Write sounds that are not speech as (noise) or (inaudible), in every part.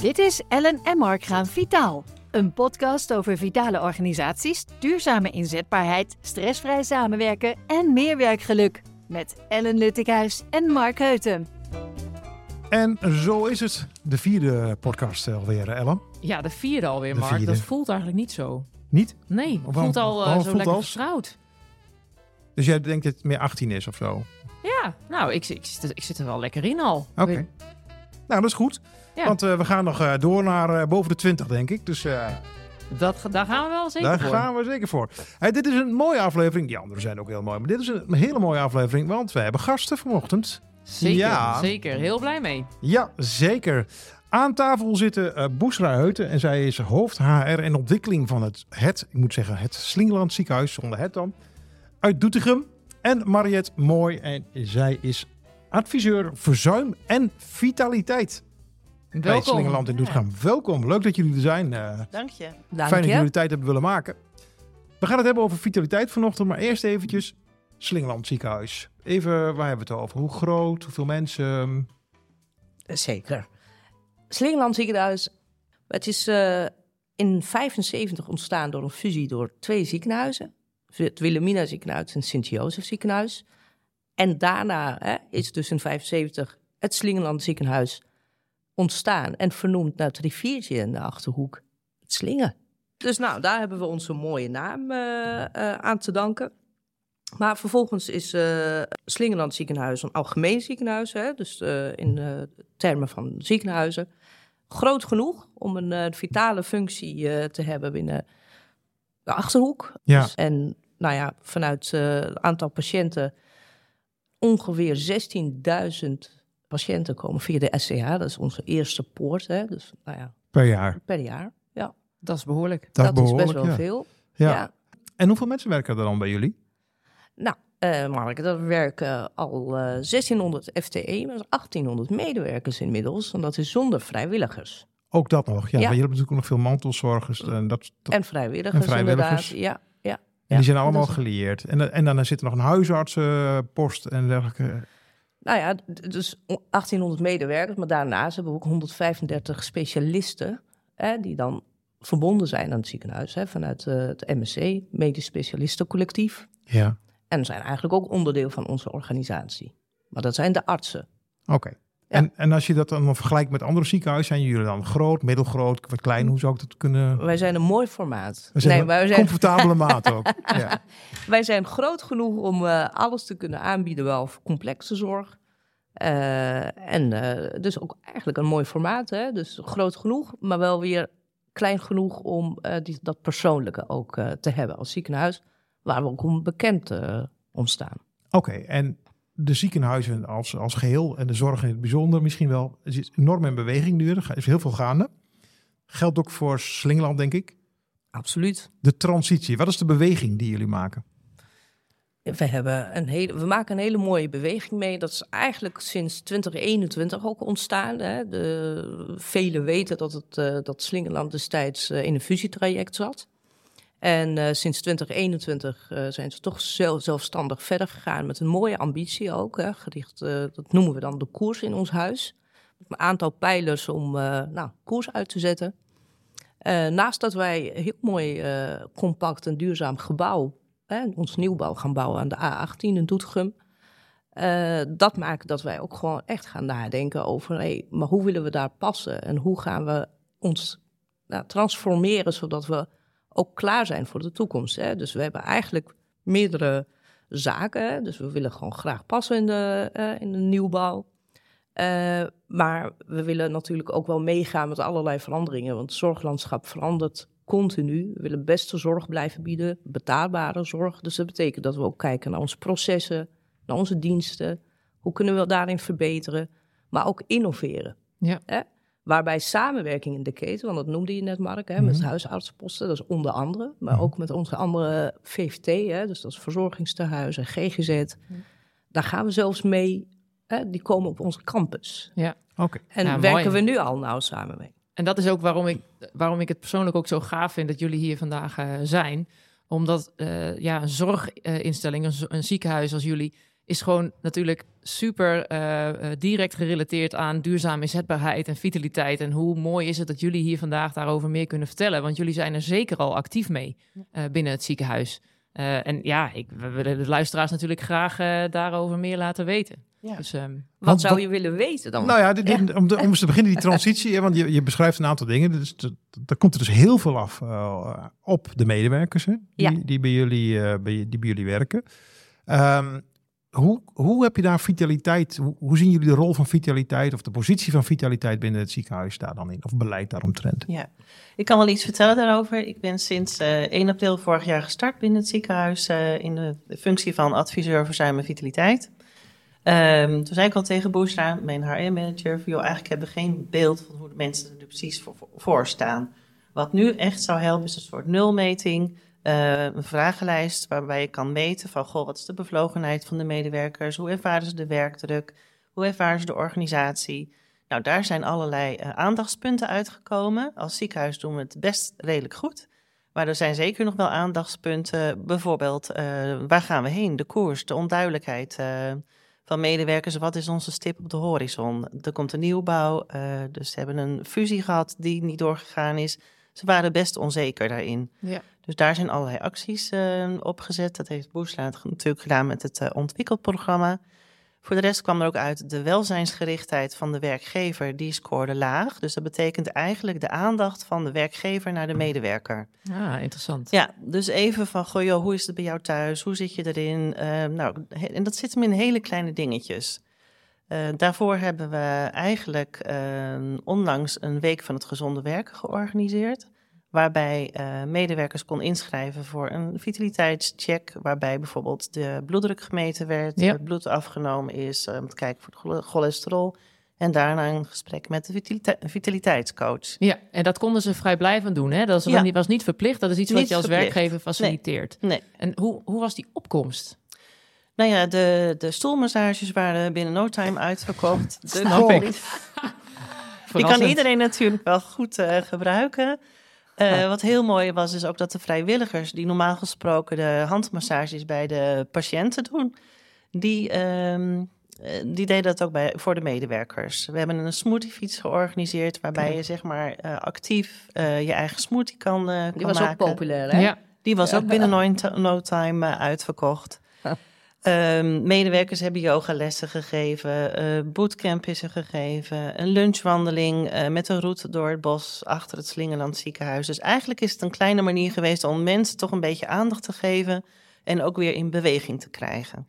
Dit is Ellen en Mark gaan vitaal. Een podcast over vitale organisaties, duurzame inzetbaarheid, stressvrij samenwerken en meer werkgeluk. Met Ellen Luttikhuis en Mark Heuten. En zo is het. De vierde podcast alweer, Ellen. Ja, de vierde alweer, De Mark. vierde. Dat voelt eigenlijk niet zo. Niet? Nee, het voelt al eh, zo voelt lekker als? vertrouwd. Dus jij denkt dat het meer 18 is of zo? Oké. Ja, nou, ik, ik, zit, er- ik zit er wel lekker in al. Nou, dat is goed. Ja. Want eh, we gaan nog eh, door naar eh, boven de 20, denk ik. Dus Dat, daar gaan we wel zeker daar voor. gaan we zeker voor. Hey, dit is een mooie aflevering. Die andere zijn ook heel mooi. Maar dit is een hele mooie aflevering, want we hebben gasten vanochtend. Zeker, Ja. zeker. Heel blij mee. Ja, zeker. Aan tafel zitten Boesra Heuten en zij is hoofd HR en ontwikkeling van het, het, ik moet zeggen, het Slingeland ziekenhuis, zonder het dan, uit Doetinchem. En Mariette Mooi en zij is adviseur verzuim en vitaliteit Welkom. Slingeland in Doetinchem. Welkom, leuk dat jullie er zijn. Eh, Dank je. fijn dat jullie de tijd hebben willen maken. We gaan het hebben over vitaliteit vanochtend, maar eerst eventjes Slingeland ziekenhuis. Even, waar hebben we het over? Hoe groot, hoeveel mensen? Zeker. Slingeland ziekenhuis. Het is eh, in 75 ontstaan door een fusie door twee ziekenhuizen. Het Wilhelmina ziekenhuis en het Sint-Jozef ziekenhuis. En daarna hè, is dus in 75 het Slingeland ziekenhuis ontstaan. En vernoemd naar het riviertje in de Achterhoek. Het Slingen. Dus nou, daar hebben we onze mooie naam eh, eh, aan te danken. Maar vervolgens is eh Slingeland ziekenhuis een algemeen ziekenhuis. Hè? Dus eh, in termen van ziekenhuizen. Groot genoeg om een eh, vitale functie eh, te hebben binnen de Achterhoek. Ja. Dus- en nou ja, vanuit eh, het aantal patiënten... ongeveer 16.000 patiënten komen via de SCH. Dat is onze eerste poort. Hè? Dus nou ja, Per jaar. per jaar. Ja, Dat is behoorlijk. Dat, dat, is best wel ja. veel. Ja. ja. En hoeveel mensen werken er dan bij jullie? Nou, eh Mark, dat werken al eh 1600 FTE, maar 1800 medewerkers inmiddels. En dat is zonder vrijwilligers. Ook dat nog. Ja, Ja. maar je hebt natuurlijk ook nog veel mantelzorgers. En, dat, dat- En vrijwilligers, En vrijwilligers. inderdaad. Ja, ja. en die zijn allemaal gelieerd. En, en dan zit er nog een huisartsenpost en dergelijke. Nou ja, dus 1800 medewerkers, maar daarnaast hebben we ook 135 specialisten... Hè, die dan verbonden zijn aan het ziekenhuis hè, vanuit eh, het MSC, Medisch Specialistencollectief. Ja, En zijn eigenlijk ook onderdeel van onze organisatie. Maar dat zijn de artsen. oké. En, en als je dat dan vergelijkt met andere ziekenhuizen, zijn jullie dan groot, middelgroot, wat klein? Hoe zou ik dat kunnen... Wij zijn een mooi formaat. We zijn nee, we zijn comfortabele (laughs) maat ook. Ja. Wij zijn groot genoeg om eh, alles te kunnen aanbieden, wel voor complexe zorg. Eh, en eh, dus ook eigenlijk een mooi formaat. Hè? Dus groot genoeg, maar wel weer klein genoeg om eh, die, dat persoonlijke ook eh, te hebben als ziekenhuis. Waar we ook om bekend eh, om staan. Oké, en de ziekenhuizen als, als geheel en de zorg in het bijzonder misschien wel. Er is enorm in beweging nu, er is heel veel gaande. Geldt ook voor Slingeland, denk ik. Absoluut. De transitie, wat is de beweging die jullie maken? We, hebben een hele, we maken een hele mooie beweging mee. Dat is eigenlijk sinds 2021 ook ontstaan. Hè. De, velen weten dat, het, eh, dat Slingeland destijds eh, in een fusietraject zat. En eh, sinds 2021 eh, zijn ze toch zelf, zelfstandig verder gegaan met een mooie ambitie ook. Hè, gericht, dat noemen we dan de koers in ons huis. Met een aantal pijlers om nou, koers uit te zetten. Naast dat wij heel mooi, compact en duurzaam gebouw ons nieuwbouw gaan bouwen aan de A18 in Doetinchem. Eh, dat maakt dat wij ook gewoon echt gaan nadenken over, hey, maar hoe willen we daar passen en hoe gaan we ons nou, transformeren zodat we ook klaar zijn voor de toekomst. Hè? Dus we hebben eigenlijk meerdere zaken. Hè? Dus we willen gewoon graag passen in de, eh, in de nieuwbouw. Eh, maar we willen natuurlijk ook wel meegaan met allerlei veranderingen, want het zorglandschap verandert continu. We willen beste zorg blijven bieden, betaalbare zorg. Dus dat betekent dat we ook kijken naar onze processen, naar onze diensten. Hoe kunnen we daarin verbeteren, maar ook innoveren. Ja. Hè? Waarbij samenwerking in de keten, want dat noemde je net Mark, hè, met huisartsenposten, dat is onder andere. Maar ook met onze andere VVT, hè, dus dat is verzorgingstehuizen, GGZ. Daar gaan we zelfs mee, hè, die komen op onze campus. Ja. Oké, En Ja, werken mooi. we nu al nauw samen mee. En dat is ook waarom ik, waarom ik het persoonlijk ook zo gaaf vind dat jullie hier vandaag eh, zijn. Omdat eh, ja, een zorginstelling, een, een ziekenhuis als jullie, is gewoon natuurlijk super eh, direct gerelateerd aan duurzame inzetbaarheid en vitaliteit. En hoe mooi is het dat jullie hier vandaag daarover meer kunnen vertellen? Want jullie zijn er zeker al actief mee binnen het ziekenhuis. En ja, ik, we willen de luisteraars natuurlijk graag daarover meer laten weten. Ja. Dus ehm, Wat Want- zou wat- je willen weten dan? Nou ja, dit- dit- Om, de- om eens te beginnen die transitie, hè, want je, je beschrijft een aantal dingen. Dus daar komt er dus heel veel af eh, op de medewerkers hè, die, Ja. die, bij jullie, eh, bij, die bij jullie werken. Ehm, hoe, hoe heb je daar vitaliteit, hoe, hoe zien jullie de rol van vitaliteit of de positie van vitaliteit binnen het ziekenhuis daar dan in? Of beleid daaromtrent? Ja, ik kan wel iets vertellen daarover. Ik ben sinds eh 1 april vorig jaar gestart binnen het ziekenhuis eh, in de functie van adviseur verzuim en vitaliteit. Ehm, toen zei ik al tegen Boesra, mijn HR-manager, joh, eigenlijk hebben we geen beeld van hoe de mensen er precies voor, voor staan. Wat nu echt zou helpen is een soort nulmeting, eh, een vragenlijst waarbij je kan meten van, goh, wat is de bevlogenheid van de medewerkers? Hoe ervaren ze de werkdruk? Hoe ervaren ze de organisatie? Nou, daar zijn allerlei eh, aandachtspunten uitgekomen. Als ziekenhuis doen we het best redelijk goed. Maar er zijn zeker nog wel aandachtspunten. Bijvoorbeeld, eh, waar gaan we heen? De koers, de onduidelijkheid van medewerkers. Wat is onze stip op de horizon? Er komt een nieuwbouw. eh, dus ze hebben een fusie gehad die niet doorgegaan is. Ze waren best onzeker daarin. ja. Dus daar zijn allerlei acties uh, op gezet. Dat heeft Boesla natuurlijk gedaan met het uh, ontwikkelprogramma. Voor de rest kwam er ook uit de welzijnsgerichtheid van de werkgever, die scoorde laag. Dus dat betekent eigenlijk de aandacht van de werkgever naar de medewerker. Ah, interessant. Ja, dus even van, goh joh, hoe is het bij jou thuis? Hoe zit je erin? Uh, nou, en dat zit hem in hele kleine dingetjes. Uh, daarvoor hebben we eigenlijk uh, onlangs een week van het gezonde werken georganiseerd. Waarbij uh, medewerkers kon inschrijven voor een vitaliteitscheck. Waarbij bijvoorbeeld de bloeddruk gemeten werd, Ja. het bloed afgenomen is, om te kijken voor het chole- cholesterol. En daarna een gesprek met de vitalite- vitaliteitscoach. Ja, en dat konden ze vrijblijvend doen. Hè? Dat was, Ja. was niet verplicht. Dat is iets wat je als verplicht. werkgever faciliteert. Nee. En hoe, hoe was die opkomst? Nou ja, de, de stoelmassages waren binnen no time uitverkocht. (laughs) De Snap ik. (laughs) (laughs) Die kan iedereen natuurlijk wel goed eh, gebruiken. Eh, Wat heel mooi was, is ook dat de vrijwilligers, die normaal gesproken de handmassages bij de patiënten doen, die, ehm, eh, die deden dat ook bij, voor de medewerkers. We hebben een smoothiefiets georganiseerd, waarbij je zeg maar eh, actief eh, je eigen smoothie kan, eh, kan Die was maken. ook populair, hè? Ja, Die was ook binnen no, time uitverkocht. Ehm, medewerkers hebben yogalessen gegeven, eh bootcamp is er gegeven, een lunchwandeling eh, met een route door het bos achter het Slingerland ziekenhuis. Dus eigenlijk is het een kleine manier geweest om mensen toch een beetje aandacht te geven en ook weer in beweging te krijgen.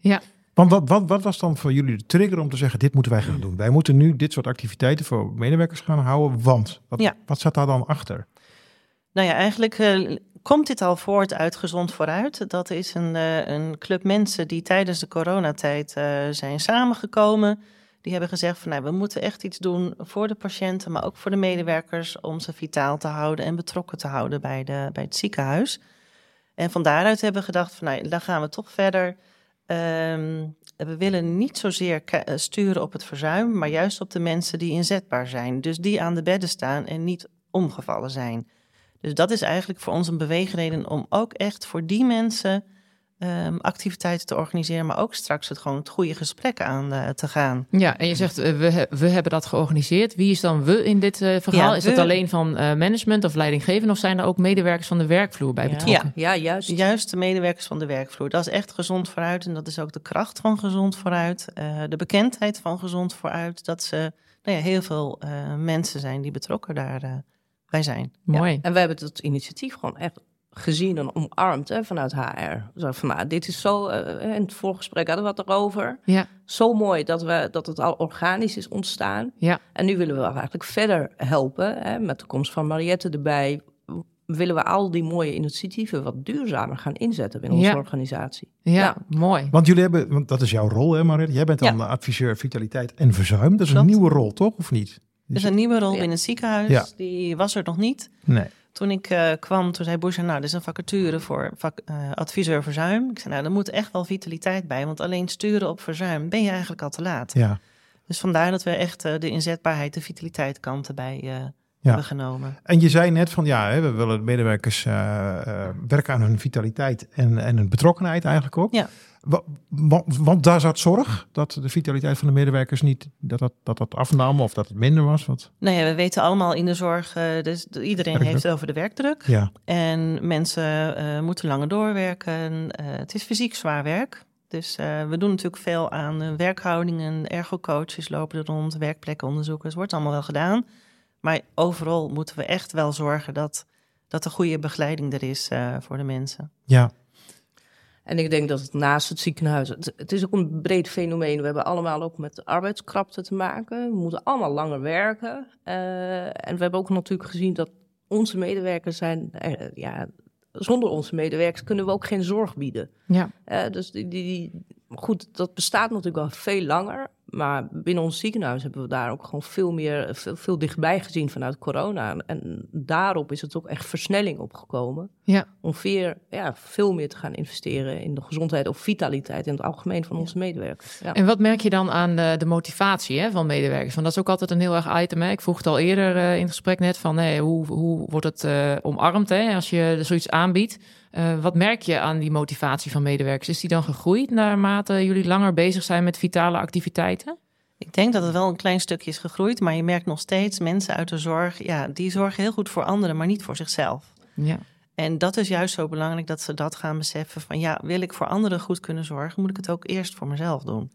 Want wat, wat, wat was dan voor jullie de trigger om te zeggen, dit moeten wij gaan doen? Wij moeten nu dit soort activiteiten voor medewerkers gaan houden, want wat, Ja. wat zat daar dan achter? Nou ja, eigenlijk eh, komt dit al voort uit Gezond Vooruit. Dat is een, eh, een club mensen die tijdens de coronatijd eh, zijn samengekomen. Die hebben gezegd van nou, we moeten echt iets doen voor de patiënten, maar ook voor de medewerkers om ze vitaal te houden en betrokken te houden bij, de, bij het ziekenhuis. En van daaruit hebben we gedacht van nou, dan gaan we toch verder. Ehm, we willen niet zozeer eh, sturen op het verzuim, maar juist op de mensen die inzetbaar zijn. Dus die aan de bedden staan en niet omgevallen zijn. Dus dat is eigenlijk voor ons een beweegreden om ook echt voor die mensen ehm, activiteiten te organiseren, maar ook straks het gewoon het goede gesprek aan eh, te gaan. ja, en je zegt, eh, we, he- we hebben dat georganiseerd. Wie is dan we in dit eh, verhaal? Ja, is we- alleen van eh, management of leidinggevend... of zijn er ook medewerkers van de werkvloer bij Ja. betrokken? Ja, juist. Juist de medewerkers van de werkvloer. Dat is echt gezond vooruit en dat is ook de kracht van gezond vooruit. eh, de bekendheid van gezond vooruit. Dat ze nou ja, heel veel eh, mensen zijn die betrokken daarbij bij zijn. Mooi. En we hebben het initiatief gewoon echt gezien en omarmd hè, vanuit HR. Zo van, nou, dit is zo, eh, in het voorgesprek hadden we het erover. Ja, Zo mooi dat, we, dat het al organisch is ontstaan. ja. En nu willen we eigenlijk verder helpen. Hè, met de komst van Mariette erbij. Willen we al die mooie initiatieven wat duurzamer gaan inzetten in onze Ja. organisatie. Ja, Ja. mooi. Want jullie hebben, want dat is jouw rol hè Marit? Jij bent dan Ja. de adviseur vitaliteit en verzuim. Dat is Klopt. een nieuwe rol, toch? Of niet? Is een nieuwe rol binnen het ziekenhuis. Ja. Die was er nog niet. Nee. Toen ik eh, kwam, toen zei Boesje, nou, er is een vacature voor eh, adviseur verzuim. Ik zei, nou, er moet echt wel vitaliteit bij, want alleen sturen op verzuim ben je eigenlijk al te laat. Ja. Dus vandaar dat we echt eh, de inzetbaarheid, de vitaliteit kant erbij eh, hebben genomen. En je zei net van ja, hè, we willen de medewerkers werken aan hun vitaliteit en, en hun betrokkenheid eigenlijk ook. Ja. Wa- wa- Want daar zat zorg dat de vitaliteit van de medewerkers niet dat dat, dat, dat afnam of dat het minder was. Wat? Nou ja, we weten allemaal in de zorg, eh, dus iedereen Werkdruk. heeft het over de werkdruk. Ja, En mensen eh, moeten langer doorwerken. Eh, het is fysiek zwaar werk. Dus we doen natuurlijk veel aan werkhoudingen, ergocoaches lopen er rond, werkplekkenonderzoeken. Het wordt allemaal wel gedaan. Maar overal moeten we echt wel zorgen dat, dat er goede begeleiding er is voor de mensen. ja, En ik denk dat het naast het ziekenhuis, het, het is ook een breed fenomeen. We hebben allemaal ook met arbeidskrapte te maken. We moeten allemaal langer werken. Eh, en we hebben ook natuurlijk gezien dat onze medewerkers zijn, eh, ja, zonder onze medewerkers kunnen we ook geen zorg bieden. Ja. Eh, dus die, die, die- goed, dat bestaat natuurlijk al veel langer. Maar binnen ons ziekenhuis hebben we daar ook gewoon veel meer, veel, veel dichtbij gezien vanuit corona. En daarop is het ook echt versnelling opgekomen. Ja. Om weer, ja, veel meer te gaan investeren in de gezondheid of vitaliteit in het algemeen van onze medewerkers. Ja. En wat merk je dan aan de, de motivatie hè, van medewerkers? Want dat is ook altijd een heel erg item. Hè? Ik vroeg het al eerder eh, in het gesprek net van hey, hoe, hoe wordt het eh, omarmd hè, als je zoiets aanbiedt? Eh, wat merk je aan die motivatie van medewerkers? Is die dan gegroeid naarmate jullie langer bezig zijn met vitale activiteiten? Ik denk dat het wel een klein stukje is gegroeid, maar je merkt nog steeds mensen uit de zorg, ja, die zorgen heel goed voor anderen, maar niet voor zichzelf. Ja. En dat is juist zo belangrijk dat ze dat gaan beseffen van ja, wil ik voor anderen goed kunnen zorgen, moet ik het ook eerst voor mezelf doen.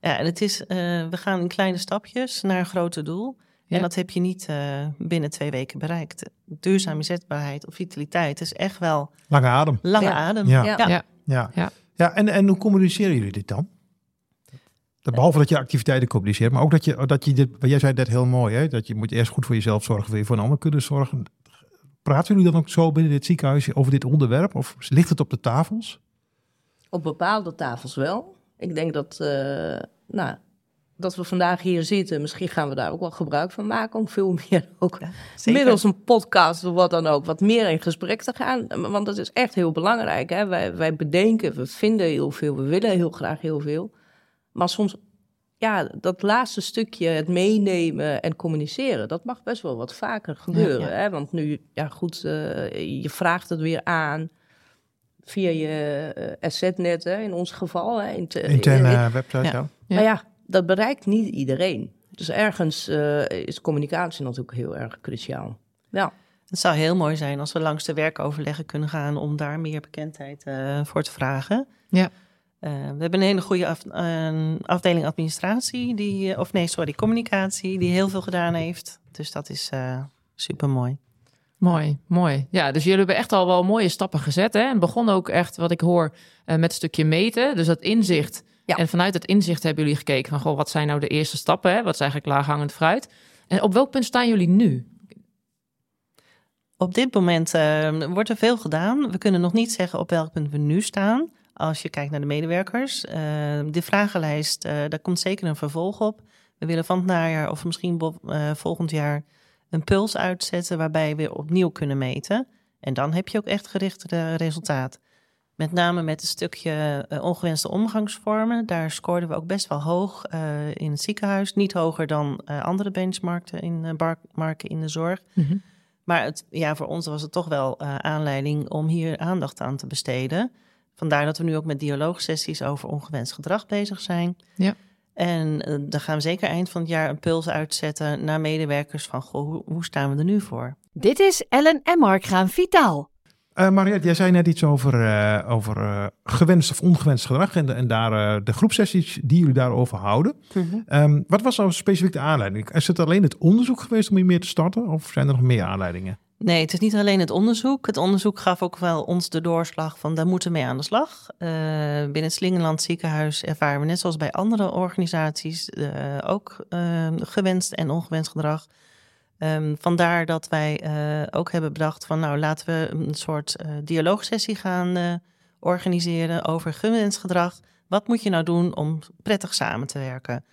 Ja, en het is, eh, we gaan in kleine stapjes naar een groter doel. Ja. En dat heb je niet eh, binnen twee weken bereikt. Duurzame inzetbaarheid of vitaliteit is echt wel lange adem. lange Ja. adem. Ja. Ja. Ja. Ja. Ja, en, en hoe communiceren jullie dit dan? Behalve dat je activiteiten communiceert, maar ook dat je, dat je dit, wat jij zei net heel mooi, hè? dat je moet eerst goed voor jezelf zorgen, wil je voor een ander kunnen zorgen. Praten jullie dan ook zo binnen dit ziekenhuis over dit onderwerp? Of ligt het op de tafels? Op bepaalde tafels wel. Ik denk dat, eh, nou, dat we vandaag hier zitten. Misschien gaan we daar ook wel gebruik van maken. Om veel (laughs) meer ook middels een podcast of wat dan ook. Wat meer in gesprek te gaan. Want dat is echt heel belangrijk. Hè? Wij, wij bedenken, we vinden heel veel. We willen heel graag heel veel. Maar soms, ja, dat laatste stukje, het meenemen en communiceren. Dat mag best wel wat vaker gebeuren. Ja, Hè? Want nu, ja goed, eh, je vraagt het weer aan via je uh, assetnet, hè, in ons geval. Hè, in te- Interne in- website, ja. Ja. Maar ja, dat bereikt niet iedereen. Dus ergens eh, is communicatie natuurlijk heel erg cruciaal. Ja, Het zou heel mooi zijn als we langs de werkoverleggen kunnen gaan om daar meer bekendheid eh, voor te vragen. Ja. Eh, we hebben een hele goede af- afdeling administratie, die, of nee, sorry, communicatie, die heel veel gedaan heeft. Dus dat is super mooi. Mooi, mooi. Ja, dus jullie hebben echt al wel mooie stappen gezet. Hè? En begon ook echt, wat ik hoor, eh, met een stukje meten. Dus dat inzicht. Ja. En vanuit het inzicht hebben jullie gekeken van... Goh, wat zijn nou de eerste stappen? Hè? Wat is eigenlijk laaghangend fruit? En op welk punt staan jullie nu? Op dit moment eh, wordt er veel gedaan. We kunnen nog niet zeggen op welk punt we nu staan. Als je kijkt naar de medewerkers. Eh, de vragenlijst, eh, daar komt zeker een vervolg op. We willen van het najaar of misschien bo- eh, volgend jaar een puls uitzetten waarbij we opnieuw kunnen meten. En dan heb je ook echt gerichte resultaat. Met name met een stukje eh, ongewenste omgangsvormen. Daar scoorden we ook best wel hoog eh, in het ziekenhuis. Niet hoger dan eh, andere benchmarken in, marken in de zorg. Maar het, ja, voor ons was het toch wel eh, aanleiding om hier aandacht aan te besteden. Vandaar dat we nu ook met dialoogsessies over ongewenst gedrag bezig zijn. Ja. En dan gaan we zeker eind van het jaar een puls uitzetten naar medewerkers van goh, hoe, hoe staan we er nu voor? Dit is Ellen en Mark gaan vitaal. Eh Mariette, jij zei net iets over, eh, over eh, gewenst of ongewenst gedrag en, de, en daar, de groepsessies die jullie daarover houden. Ehm, wat was nou specifiek de aanleiding? Is het alleen het onderzoek geweest om hier meer te starten of zijn er nog meer aanleidingen? Nee, het is niet alleen het onderzoek. Het onderzoek gaf ook wel ons de doorslag van daar moeten we mee aan de slag. Binnen het Slingeland ziekenhuis ervaren we net zoals bij andere organisaties ook eh, gewenst en ongewenst gedrag. Ehm, vandaar dat wij eh, ook hebben bedacht van nou laten we een soort eh, dialoogsessie gaan eh, organiseren over gewenst gedrag. Wat moet je nou doen om prettig samen te werken?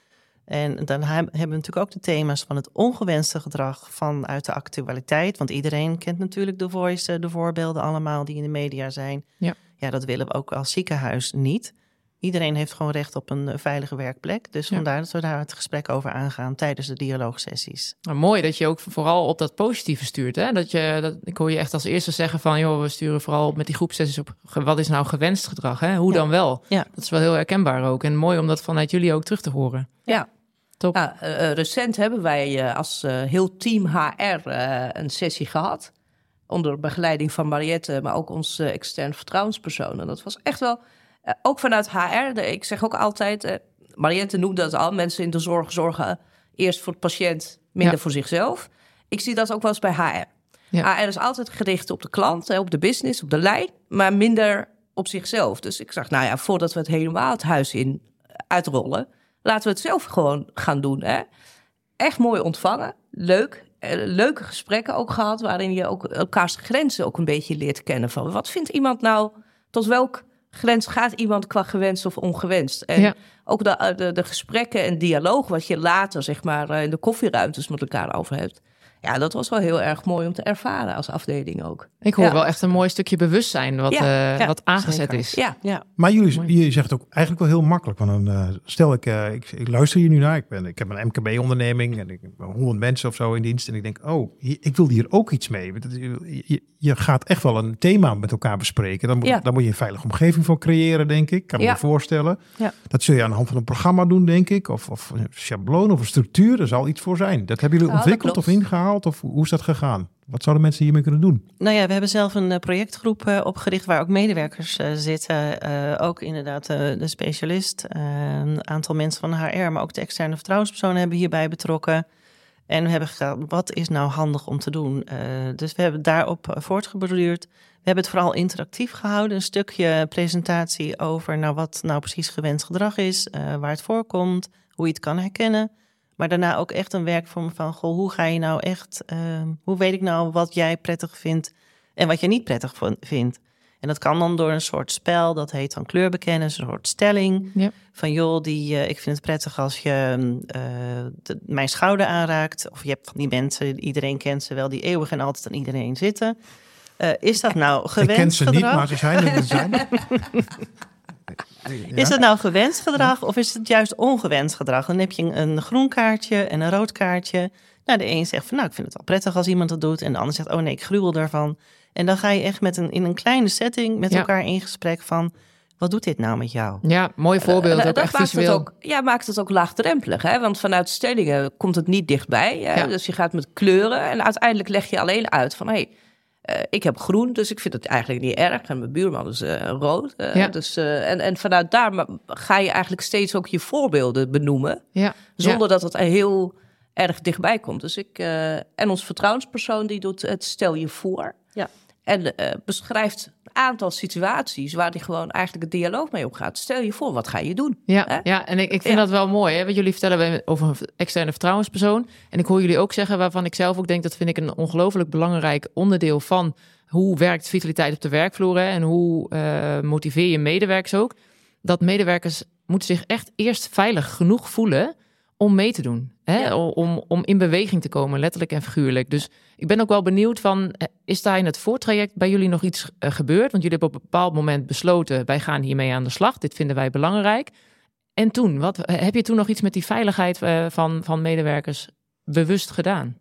En dan heb- hebben we natuurlijk ook de thema's van het ongewenste gedrag vanuit de actualiteit. Want iedereen kent natuurlijk de voice, de voorbeelden allemaal die in de media zijn. Ja. ja, dat willen we ook als ziekenhuis niet. Iedereen heeft gewoon recht op een eh, veilige werkplek. Dus Ja. vandaar dat we daar het gesprek over aangaan tijdens de dialoogsessies. Nou, mooi dat je ook vooral op dat positieve stuurt. Hè? Dat je, dat, ik hoor je echt als eerste zeggen van... joh, we sturen vooral met die groepsessies op... wat is nou gewenst gedrag? Hè? Hoe Ja. dan wel? Ja. Dat is wel heel herkenbaar ook. En mooi om dat vanuit jullie ook terug te horen. Ja. Top. Ja, eh, eh, recent hebben wij als heel team HR een sessie gehad. Onder begeleiding van Mariette, maar ook ons eh, extern vertrouwenspersoon. En dat was echt wel, eh, ook vanuit HR. de- ik zeg ook altijd, eh, Mariette noemde dat al. Mensen in de zorg zorgen eerst voor de patiënt, minder Ja. voor zichzelf. Ik zie dat ook wel eens bij HR. Ja. HR is altijd gericht op de klant, hè, op de business, op de lijn, maar minder op zichzelf. Dus ik zag, nou ja, voordat we het helemaal het huis in uitrollen, laten we het zelf gewoon gaan doen. Hè? Echt mooi ontvangen, leuk. Eh, leuke gesprekken ook gehad, waarin je ook elkaars grenzen ook een beetje leert kennen. Van wat vindt iemand nou, tot welk grens gaat iemand qua gewenst of ongewenst? En Ja. ook de, de, de gesprekken en dialoog wat je later zeg maar eh, in de koffieruimtes met elkaar over hebt. Ja, dat was wel heel erg mooi om te ervaren als afdeling ook. Ik hoor Ja. wel echt een mooi stukje bewustzijn wat, Ja, eh, ja, wat aangezet zeker. is. Ja, Ja, Maar jullie, je zegt het ook eigenlijk wel heel makkelijk. Want dan, eh, stel ik, eh, ik, ik luister hier nu naar. Ik, ben, ik heb een MKB-onderneming en ik heb 100 mensen of zo in dienst. En ik denk, oh, hier- ik wil hier ook iets mee. Je, je, je gaat echt wel een thema met elkaar bespreken. Dan moet, Ja. dan moet je een veilige omgeving voor creëren, denk ik. Kan me Ja. me voorstellen. Ja. Dat zul je aan de hand van een programma doen, denk ik. Of, of een schabloon of een structuur. Er zal iets voor zijn. Dat hebben jullie Ja, dat ontwikkeld of klopt. Of hoe is dat gegaan? Wat zouden mensen hiermee kunnen doen? Nou ja, we hebben zelf een eh, projectgroep eh, opgericht waar ook medewerkers eh, zitten. Ook inderdaad de specialist, een aantal mensen van HR, maar ook de externe vertrouwenspersonen hebben hierbij betrokken. En we hebben gegaan, wat is nou handig om te doen? Dus we hebben daarop voortgeborduurd. We hebben het vooral interactief gehouden. Een stukje presentatie over nou, wat nou precies gewenst gedrag is, waar het voorkomt, hoe je het kan herkennen. Maar daarna ook echt een werkvorm van, goh, hoe ga je nou echt, eh, hoe weet ik nou wat jij prettig vindt en wat je niet prettig vindt. En dat kan dan door een soort spel, dat heet dan kleur bekennen, een soort stelling. Ja. Van joh, die, eh, ik vind het prettig als je eh, de- mijn schouder aanraakt. Of je hebt van die mensen, iedereen kent ze wel, die eeuwig en altijd aan iedereen zitten. Eh, is dat nou gewenst ik ken ze niet, maar ze zijn er. Zijn (laughs) (laughs) Is het nou gewenst gedrag of is het juist ongewenst gedrag? Dan heb je een, groen kaartje en een rood kaartje. Nou, de een zegt van nou, ik vind het wel prettig als iemand dat doet. En de ander zegt, oh nee, ik gruwel daarvan. En dan ga je echt met een, in een kleine setting met Ja. elkaar in gesprek van... wat doet dit nou met jou? Ja, mooi voorbeeld. Eh, ook dat echt maakt visueel. Het ook, ja, maakt het ook laagdrempelig. Hè? Want vanuit stellingen komt het niet dichtbij. Hè? Ja. Dus je gaat met kleuren en uiteindelijk leg je alleen uit van... Hey, eh, ik heb groen, dus ik vind het eigenlijk niet erg. En mijn buurman is eh, rood. eh, Ja. dus, eh, en, en vanuit daar ga je eigenlijk steeds ook je voorbeelden benoemen. Ja. Zonder dat het heel erg dichtbij komt. Dus ik, eh, en ons vertrouwenspersoon die doet het stel je voor. Ja. En eh, beschrijft aantal situaties waar die gewoon eigenlijk een dialoog mee opgaat. Stel je voor, wat ga je doen? Ja, Hè? ja, en ik, ik vind Ja. dat wel mooi. Hè? Wat jullie vertellen over een externe vertrouwenspersoon. En ik hoor jullie ook zeggen, waarvan ik zelf ook denk... dat vind ik een ongelooflijk belangrijk onderdeel van... hoe werkt vitaliteit op de werkvloer... Hè? en hoe eh, motiveer je medewerkers ook... dat medewerkers moeten zich echt eerst veilig genoeg voelen... om mee te doen. Hè? Ja. Om, om in beweging te komen, letterlijk en figuurlijk. Dus ik ben ook wel benieuwd van... eh, is daar in het voortraject bij jullie nog iets eh, gebeurd? Want jullie hebben op een bepaald moment besloten... wij gaan hiermee aan de slag, dit vinden wij belangrijk... En toen, wat, heb je toen nog iets met die veiligheid eh, van, van medewerkers bewust gedaan?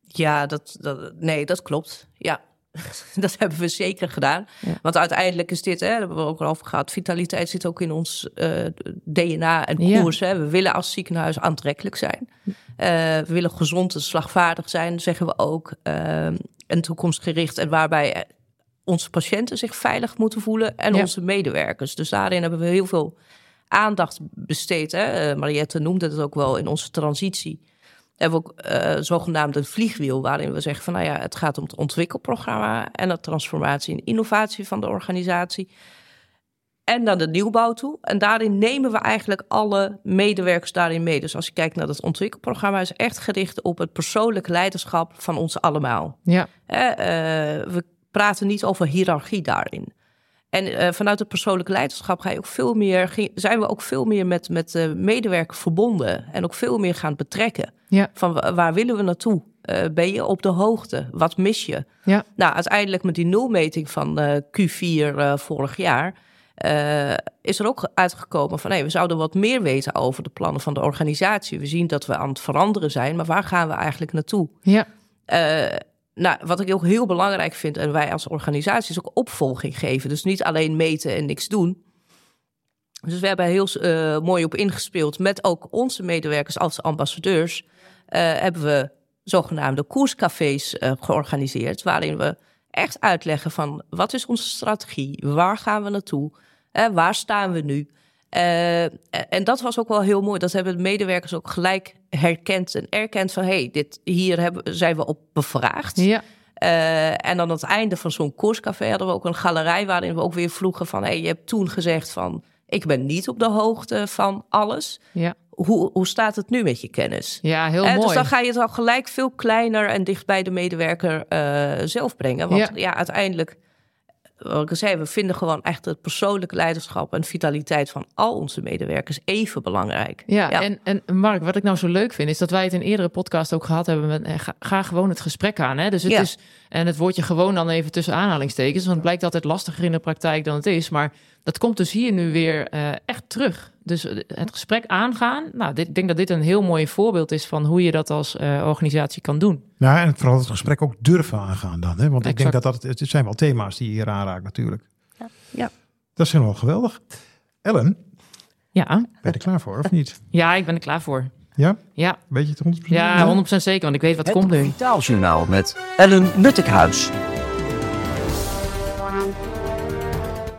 Ja, dat, dat, nee, dat klopt. Ja, (laughs) dat hebben we zeker gedaan. Ja. Want uiteindelijk is dit, hè, daar hebben we ook al over gehad... vitaliteit zit ook in ons eh, DNA en Ja. koers. Hè. We willen als ziekenhuis aantrekkelijk zijn. Eh, we willen gezond en slagvaardig zijn, zeggen we ook. eh, en toekomstgericht. En waarbij eh, onze patiënten zich veilig moeten voelen... en Ja. onze medewerkers. Dus daarin hebben we heel veel aandacht besteed. Hè. Mariette noemde het ook wel in onze transitie hebben we ook eh zogenaamd een vliegwiel, waarin we zeggen van nou ja, het gaat om het ontwikkelprogramma en de transformatie en innovatie van de organisatie. En dan de nieuwbouw toe. En daarin nemen we eigenlijk alle medewerkers daarin mee. Dus als je kijkt naar het ontwikkelprogramma, is echt gericht op het persoonlijk leiderschap van ons allemaal. Ja, eh, we praten niet over hiërarchie daarin. En eh, vanuit het persoonlijk leiderschap ga je ook veel meer, zijn we ook veel meer met, met de medewerker verbonden. En ook veel meer gaan betrekken. Ja. Van wa- waar willen we naartoe? Eh, ben je op de hoogte? Wat mis je? Ja. Nou, uiteindelijk met die nulmeting van eh, Q4 eh, vorig jaar. eh, is er ook uitgekomen van hey, we zouden wat meer weten over de plannen van de organisatie. We zien dat we aan het veranderen zijn, maar waar gaan we eigenlijk naartoe? Ja. Eh, nou, wat ik ook heel belangrijk vind, en wij als organisatie, is ook opvolging geven. Dus niet alleen meten en niks doen. Dus we hebben heel uh, mooi op ingespeeld met ook onze medewerkers als ambassadeurs. Uh, hebben we zogenaamde koerscafés uh, georganiseerd, waarin we echt uitleggen van wat is onze strategie, waar gaan we naartoe, waar staan we nu. En dat was ook wel heel mooi. Dat hebben de medewerkers ook gelijk herkend en erkend van... hé, hey, dit hier hebben, zijn we op bevraagd. Ja. Uh, en dan aan het einde van zo'n koerscafé hadden we ook een galerij... waarin we ook weer vroegen van... hé, hey, je hebt toen gezegd van... ik ben niet op de hoogte van alles. Ja. Hoe, hoe staat het nu met je kennis? Ja, heel en mooi. Dus dan ga je het al gelijk veel kleiner en dicht bij de medewerker uh, zelf brengen. Want ja, ja uiteindelijk wat ik zei, we vinden gewoon echt het persoonlijke leiderschap en vitaliteit van al onze medewerkers even belangrijk. Ja, ja, En, en Mark, wat ik nou zo leuk vind, is dat wij het in eerdere podcast ook gehad hebben met ga, ga gewoon het gesprek aan. Hè? Dus het Ja. is, en het woordje gewoon dan even tussen aanhalingstekens, want het blijkt altijd lastiger in de praktijk dan het is. Maar dat komt dus hier nu weer eh, echt terug. Dus eh, het gesprek aangaan. Nou, dit, ik denk dat dit een heel mooi voorbeeld is van hoe je dat als eh, organisatie kan doen. Nou, en vooral het gesprek ook durven aangaan dan. Hè? Want ik denk dat dat, het zijn wel thema's die je hier aanraakt natuurlijk. Ja. Ja. Dat is helemaal geweldig. Ellen, Ja, ben je er klaar voor of niet? ja ik ben er klaar voor. Ja? Ja, Weet je het 100%? ja 100% zeker, want ik weet wat Het komt nu. Vitaaljournaal met Ellen Nuttekhuis.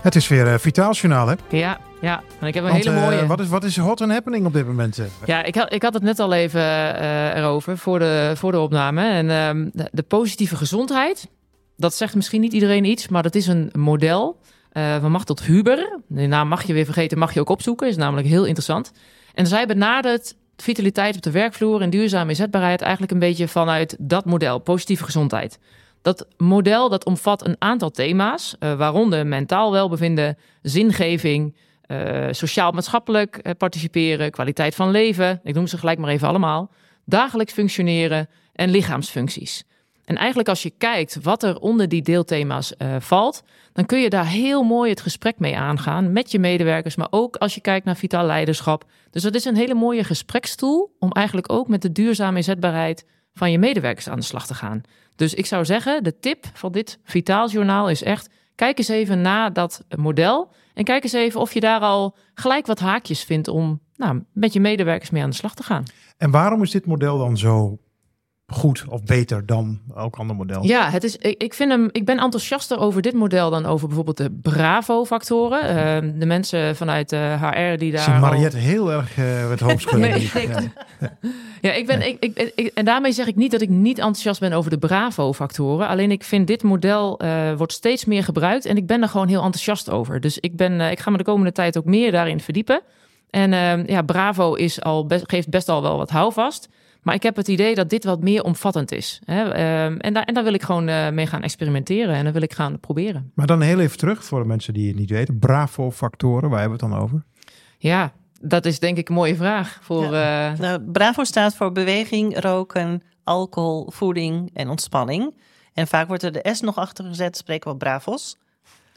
Het is weer uh, Vitaalsjournaal, hè? Ja, ja. En ik heb een Want, hele eh, mooie... wat, is, wat is hot and happening op dit moment? Ja, ik had, ik had het net al even eh, erover voor de, voor de opname. En ehm, de, de positieve gezondheid, dat zegt misschien niet iedereen iets, maar dat is een model eh, van Machtel Huber. De naam mag je weer vergeten, mag je ook opzoeken, is namelijk heel interessant. En zij benadert vitaliteit op de werkvloer en duurzame inzetbaarheid eigenlijk een beetje vanuit dat model, positieve gezondheid. Dat model dat omvat een aantal thema's, waaronder mentaal welbevinden, zingeving, eh, sociaal-maatschappelijk eh, participeren, kwaliteit van leven, ik noem ze gelijk maar even allemaal, dagelijks functioneren en lichaamsfuncties. En eigenlijk als je kijkt wat er onder die deelthema's eh, valt, dan kun je daar heel mooi het gesprek mee aangaan met je medewerkers, maar ook als je kijkt naar vitaal leiderschap. Dus dat is een hele mooie gesprekstoel om eigenlijk ook met de duurzame inzetbaarheid van je medewerkers aan de slag te gaan. Dus ik zou zeggen, de tip van dit Vitaaljournaal is echt, kijk eens even naar dat model en kijk eens even of je daar al gelijk wat haakjes vindt om nou, met je medewerkers mee aan de slag te gaan. En waarom is dit model dan zo goed of beter dan elk ander model? Ja, het is, ik, vind hem, ik ben enthousiaster over dit model dan over bijvoorbeeld de Bravo-factoren. Uh, de mensen vanuit de HR die daar. Zie Mariette al... heel erg uh, het hoofd nee, ja. ja, ik ben, ik, ik, ik, en daarmee zeg ik niet dat ik niet enthousiast ben over de Bravo-factoren. Alleen ik vind dit model uh, wordt steeds meer gebruikt en ik ben er gewoon heel enthousiast over. Dus ik, ben, uh, ik ga me de komende tijd ook meer daarin verdiepen. En uh, ja, Bravo is al best, geeft best al wel wat houvast. Maar ik heb het idee dat dit wat meer omvattend is. Hè? Um, en, daar, en daar wil ik gewoon uh, mee gaan experimenteren en dat wil ik gaan proberen. Maar dan heel even terug voor de mensen die het niet weten. Bravo-factoren, waar hebben we het dan over? Ja, dat is denk ik een mooie vraag. Voor, ja. uh... nou, Bravo staat voor beweging, roken, alcohol, voeding en ontspanning. En vaak wordt er de S nog achter gezet, spreken we bravos.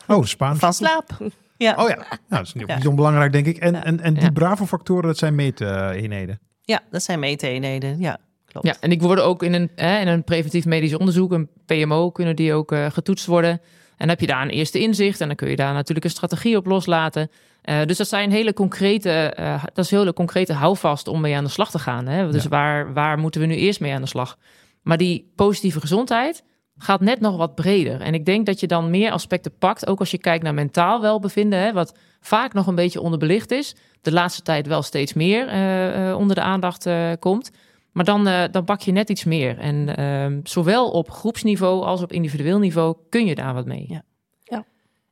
Oh, Spaans. Van slaap. Ja. Oh ja, nou, dat is niet, ja. onbelangrijk denk ik. En, ja. en, en die Bravo-factoren, dat zijn meeteenheden. Ja, dat zijn meeteenheden, ja. Klopt. Ja, en die worden ook in een, hè, in een preventief medisch onderzoek, een PMO, kunnen die ook uh, getoetst worden. En dan heb je daar een eerste inzicht en dan kun je daar natuurlijk een strategie op loslaten. Uh, dus dat zijn hele concrete, uh, dat is hele concrete houvast om mee aan de slag te gaan. Hè? Dus ja. waar, waar moeten we nu eerst mee aan de slag? Maar die positieve gezondheid gaat net nog wat breder. En ik denk dat je dan meer aspecten pakt, ook als je kijkt naar mentaal welbevinden, hè, wat vaak nog een beetje onderbelicht is. De laatste tijd wel steeds meer uh, onder de aandacht komt. Maar dan, uh, dan pak je net iets meer. En uh, zowel op groepsniveau als op individueel niveau kun je daar wat mee. Ja. ja.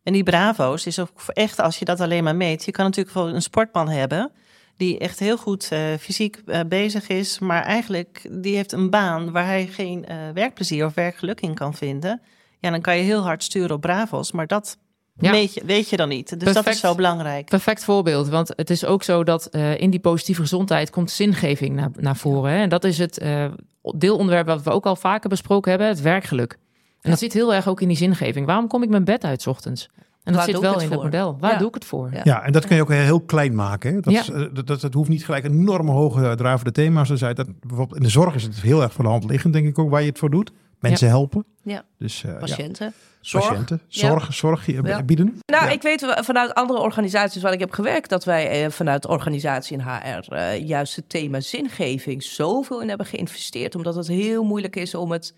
En die bravo's is ook echt, als je dat alleen maar meet. Je kan natuurlijk wel een sportman hebben die echt heel goed uh, fysiek uh, bezig is, maar eigenlijk die heeft een baan waar hij geen uh, werkplezier of werkgeluk in kan vinden. Ja, dan kan je heel hard sturen op bravos, maar dat ja. weet, je, weet je dan niet. Dus Perfect. dat is zo belangrijk. Perfect voorbeeld, want het is ook zo dat uh, in die positieve gezondheid komt zingeving naar, naar voren. Hè? En dat is het uh, deelonderwerp wat we ook al vaker besproken hebben, het werkgeluk. En ja. dat zit heel erg ook in die zingeving. Waarom kom ik mijn bed uit 's ochtends? En dat Waar zit wel in het model. Waar Ja. doe ik het voor? Ja. Ja, en dat kun je ook heel klein maken. Hè? Dat, Ja. is, eh, dat, dat, dat hoeft niet gelijk enorme hoge dravende thema's te zijn. Dat, bijvoorbeeld in de zorg is het heel erg voor de hand liggend, denk ik ook, waar je het voor doet. Mensen helpen. Ja. Dus eh, ja, Patiënten, zorg. patiënten, Ja. zorg, Ja. bieden. Nou, Ja. ik weet wel vanuit andere organisaties waar ik heb gewerkt... dat wij eh, vanuit de organisatie in HR eh, juist het thema zingeving... zoveel in hebben geïnvesteerd. Omdat het heel moeilijk is om het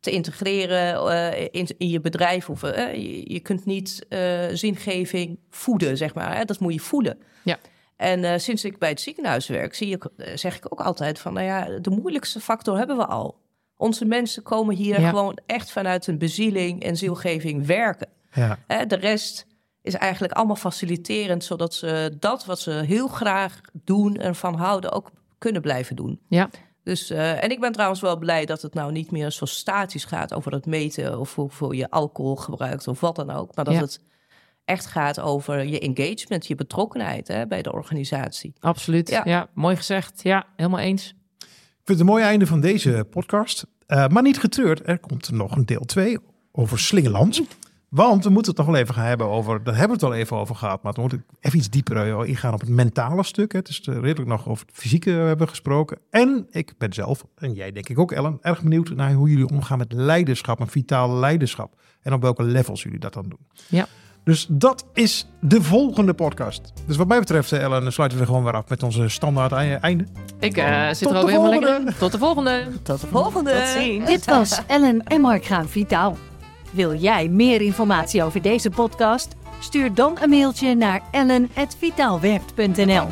te integreren eh, in, in je bedrijf. Of, je, je kunt niet eh, zingeving voeden, zeg maar. Hè? Dat moet je voelen. Ja. En eh, sinds ik bij het ziekenhuis werk, zie ik, zeg ik ook altijd van... nou ja, de moeilijkste factor hebben we al. Onze mensen komen hier Ja. gewoon echt vanuit een bezieling en zielgeving werken. Ja. Hè, de rest is eigenlijk allemaal faciliterend, zodat ze dat wat ze heel graag doen en van houden ook kunnen blijven doen. Ja. Dus, eh, en ik ben trouwens wel blij dat het nou niet meer zo statisch gaat over het meten of hoeveel je alcohol gebruikt of wat dan ook. Maar dat Ja. het echt gaat over je engagement, je betrokkenheid hè, bij de organisatie. Absoluut. Ja. Ja. mooi gezegd. Ja, helemaal eens. Ik vind het een mooi einde van deze podcast. Eh, maar niet getreurd, er komt nog een deel 2 over Slingeland. Want we moeten het nog wel even gaan hebben over, daar hebben we het al even over gehad, maar we moeten even iets dieper eh, ingaan op het mentale stuk. Het is eh, redelijk nog over het fysieke hebben gesproken. En ik ben zelf, en jij denk ik ook Ellen, erg benieuwd naar hoe jullie omgaan met leiderschap, een vitaal leiderschap. En op welke levels jullie dat dan doen. Ja. Dus dat is de volgende podcast. Dus wat mij betreft, eh, Ellen, sluiten we er gewoon weer af met onze standaard ei- einde. Ik eh, zit Tot er ook de helemaal lekker volgende. in. Tot de volgende. Tot de volgende! Tot ziens. Dit was Ellen en Mark gaan vitaal. Wil jij meer informatie over deze podcast? Stuur dan een mailtje naar ellen.vitaalwerkt.nl.